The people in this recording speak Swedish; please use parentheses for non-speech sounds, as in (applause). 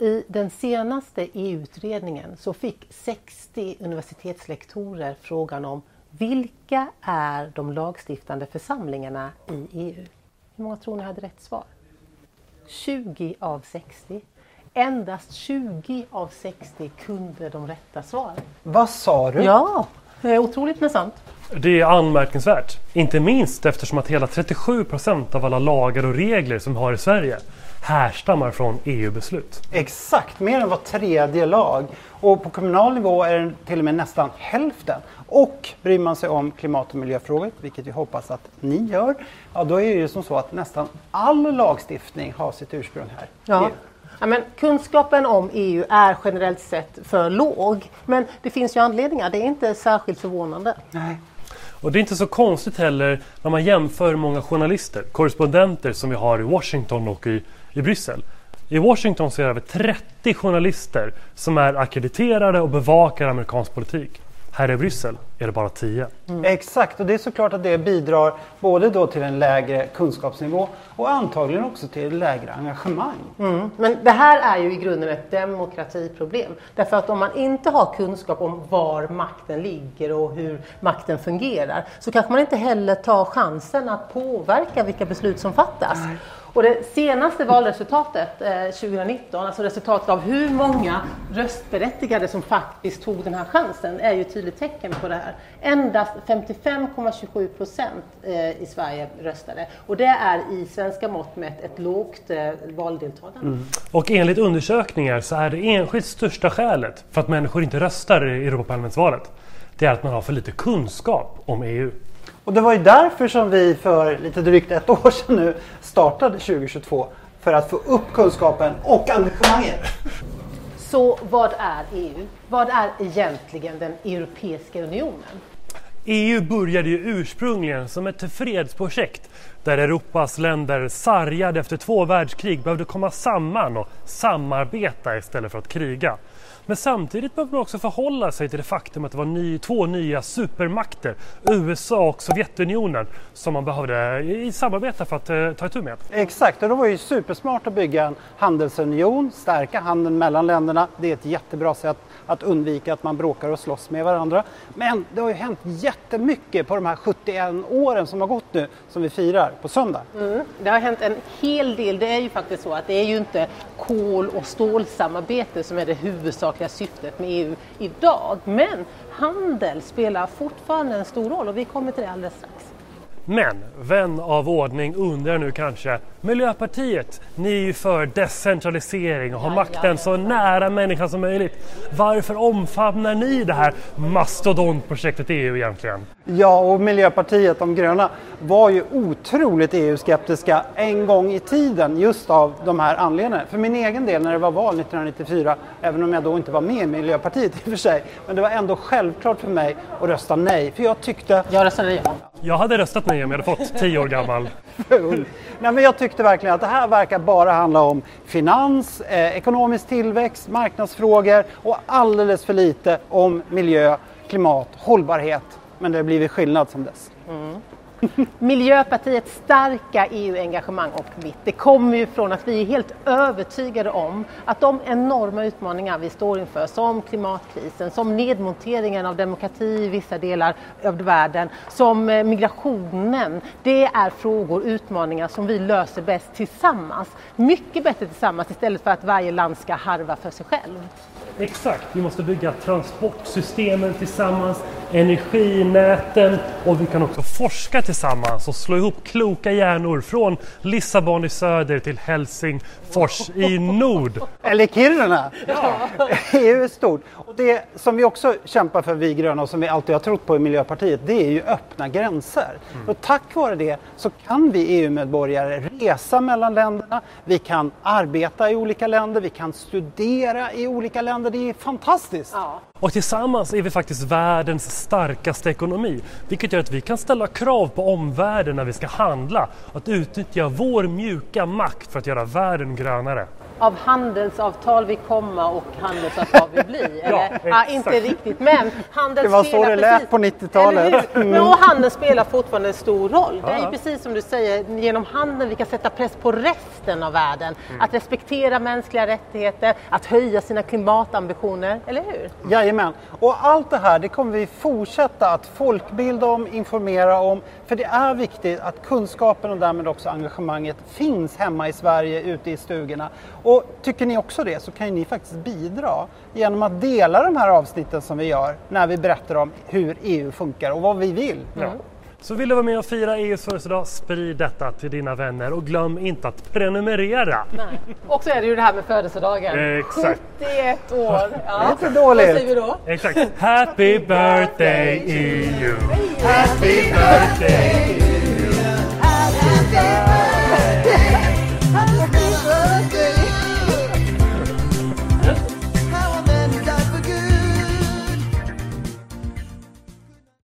I den senaste EU-utredningen så fick 60 universitetslektorer frågan om vilka är de lagstiftande församlingarna i EU? Hur många tror ni hade rätt svar? 20 av 60. Endast 20 av 60 kunde de rätta svaren. Vad sa du? Ja, det är otroligt men sant. Det är anmärkningsvärt. Inte minst eftersom att hela 37 procent av alla lagar och regler som vi har i Sverige härstammar från EU-beslut. Exakt, mer än var tredje lag. Och på kommunal nivå är det till och med nästan hälften. Och bryr man sig om klimat och miljöfrågor, vilket vi hoppas att ni gör, ja då är det ju som så att nästan all lagstiftning har sitt ursprung här. Ja. Ja, men kunskapen om EU är generellt sett för låg. Men det finns ju anledningar, det är inte särskilt förvånande. Nej. Och det är inte så konstigt heller när man jämför hur många journalister, korrespondenter som vi har i Washington och i, i Bryssel. I Washington så är det över 30 journalister som är akkrediterade och bevakar amerikansk politik. Här i Bryssel är det bara 10. Mm. Exakt, och det är såklart att det bidrar både då till en lägre kunskapsnivå och antagligen också till ett lägre engagemang. Mm. Men det här är ju i grunden ett demokratiproblem. Därför att om man inte har kunskap om var makten ligger och hur makten fungerar så kanske man inte heller tar chansen att påverka vilka beslut som fattas. Nej. Och det senaste valresultatet eh, 2019, alltså resultatet av hur många röstberättigade som faktiskt tog den här chansen, är ju ett tydligt tecken på det här. Endast 55,27 procent eh, i Sverige röstade och det är i svenska mått mätt ett lågt eh, valdeltagande. Mm. Och enligt undersökningar så är det enskilt största skälet för att människor inte röstar i Europaparlamentsvalet, det är att man har för lite kunskap om EU. Och det var ju därför som vi för lite drygt ett år sedan nu startade 2022. För att få upp kunskapen och engagemanget. Så vad är EU? Vad är egentligen den Europeiska unionen? EU började ju ursprungligen som ett fredsprojekt där Europas länder sargade efter två världskrig behövde komma samman och samarbeta istället för att kriga. Men samtidigt behövde man också förhålla sig till det faktum att det var ny, två nya supermakter, USA och Sovjetunionen, som man behövde eh, i samarbeta för att eh, ta itu med. Exakt, och då var det ju supersmart att bygga en handelsunion, stärka handeln mellan länderna. Det är ett jättebra sätt att undvika att man bråkar och slåss med varandra. Men det har ju hänt jättemycket på de här 71 åren som har gått nu, som vi firar på söndag. Mm, det har hänt en hel del. Det är ju faktiskt så att det är ju inte kol och stålsamarbete som är det huvudsakliga syftet med EU idag. Men handel spelar fortfarande en stor roll och vi kommer till det alldeles strax. Men vän av ordning undrar nu kanske, Miljöpartiet, ni är ju för decentralisering och har makten så nära människan som möjligt. Varför omfamnar ni det här mastodontprojektet EU egentligen? Ja, och Miljöpartiet, de gröna, var ju otroligt EU-skeptiska en gång i tiden just av de här anledningarna. För min egen del när det var val 1994, även om jag då inte var med i Miljöpartiet i och för sig, men det var ändå självklart för mig att rösta nej. För jag tyckte... Jag röstade ja. Jag hade röstat nej om jag hade fått tio år gammal. (laughs) nej, men jag tyckte verkligen att det här verkar bara handla om finans, eh, ekonomisk tillväxt, marknadsfrågor och alldeles för lite om miljö, klimat, hållbarhet. Men det har blivit skillnad sedan dess. Mm. Miljöpartiets starka EU-engagemang och mitt, det kommer ju från att vi är helt övertygade om att de enorma utmaningar vi står inför, som klimatkrisen, som nedmonteringen av demokrati i vissa delar av världen, som eh, migrationen, det är frågor, utmaningar som vi löser bäst tillsammans. Mycket bättre tillsammans istället för att varje land ska harva för sig själv. Exakt, vi måste bygga transportsystemen tillsammans, energinäten och vi kan också forska tillsammans och slå ihop kloka hjärnor från Lissabon i söder till Helsingfors i nord. Eller Kiruna! Ja. (laughs) EU är stort. Och det som vi också kämpar för, vi gröna, och som vi alltid har trott på i Miljöpartiet, det är ju öppna gränser. Mm. Och tack vare det så kan vi EU-medborgare resa mellan länderna, vi kan arbeta i olika länder, vi kan studera i olika länder. Det är fantastiskt! Ja. Och tillsammans är vi faktiskt världens starkaste ekonomi, vilket gör att vi kan ställa krav på omvärlden när vi ska handla, att utnyttja vår mjuka makt för att göra världen grönare av handelsavtal vi komma och handelsavtal vi bli. (laughs) Eller? ja, inte riktigt, men handel Det var så det lät på 90-talet. Mm. Men handeln spelar fortfarande en stor roll. Det är precis som du säger, genom handeln vi kan sätta press på resten av världen. Mm. Att respektera mänskliga rättigheter, att höja sina klimatambitioner, eller hur? Jajamän, och allt det här det kommer vi fortsätta att folkbilda om, informera om, för det är viktigt att kunskapen och därmed också engagemanget finns hemma i Sverige, ute i stugorna. Och tycker ni också det så kan ni faktiskt bidra genom att dela de här avsnitten som vi gör när vi berättar om hur EU funkar och vad vi vill. Ja. Så vill du vara med och fira EUs födelsedag, sprid detta till dina vänner och glöm inte att prenumerera. Nej. Och så är det ju det här med födelsedagen. Exakt. 71 år. (laughs) Ja. Det är inte dåligt. Vad säger vi då? Exakt. Happy birthday EU! Happy birthday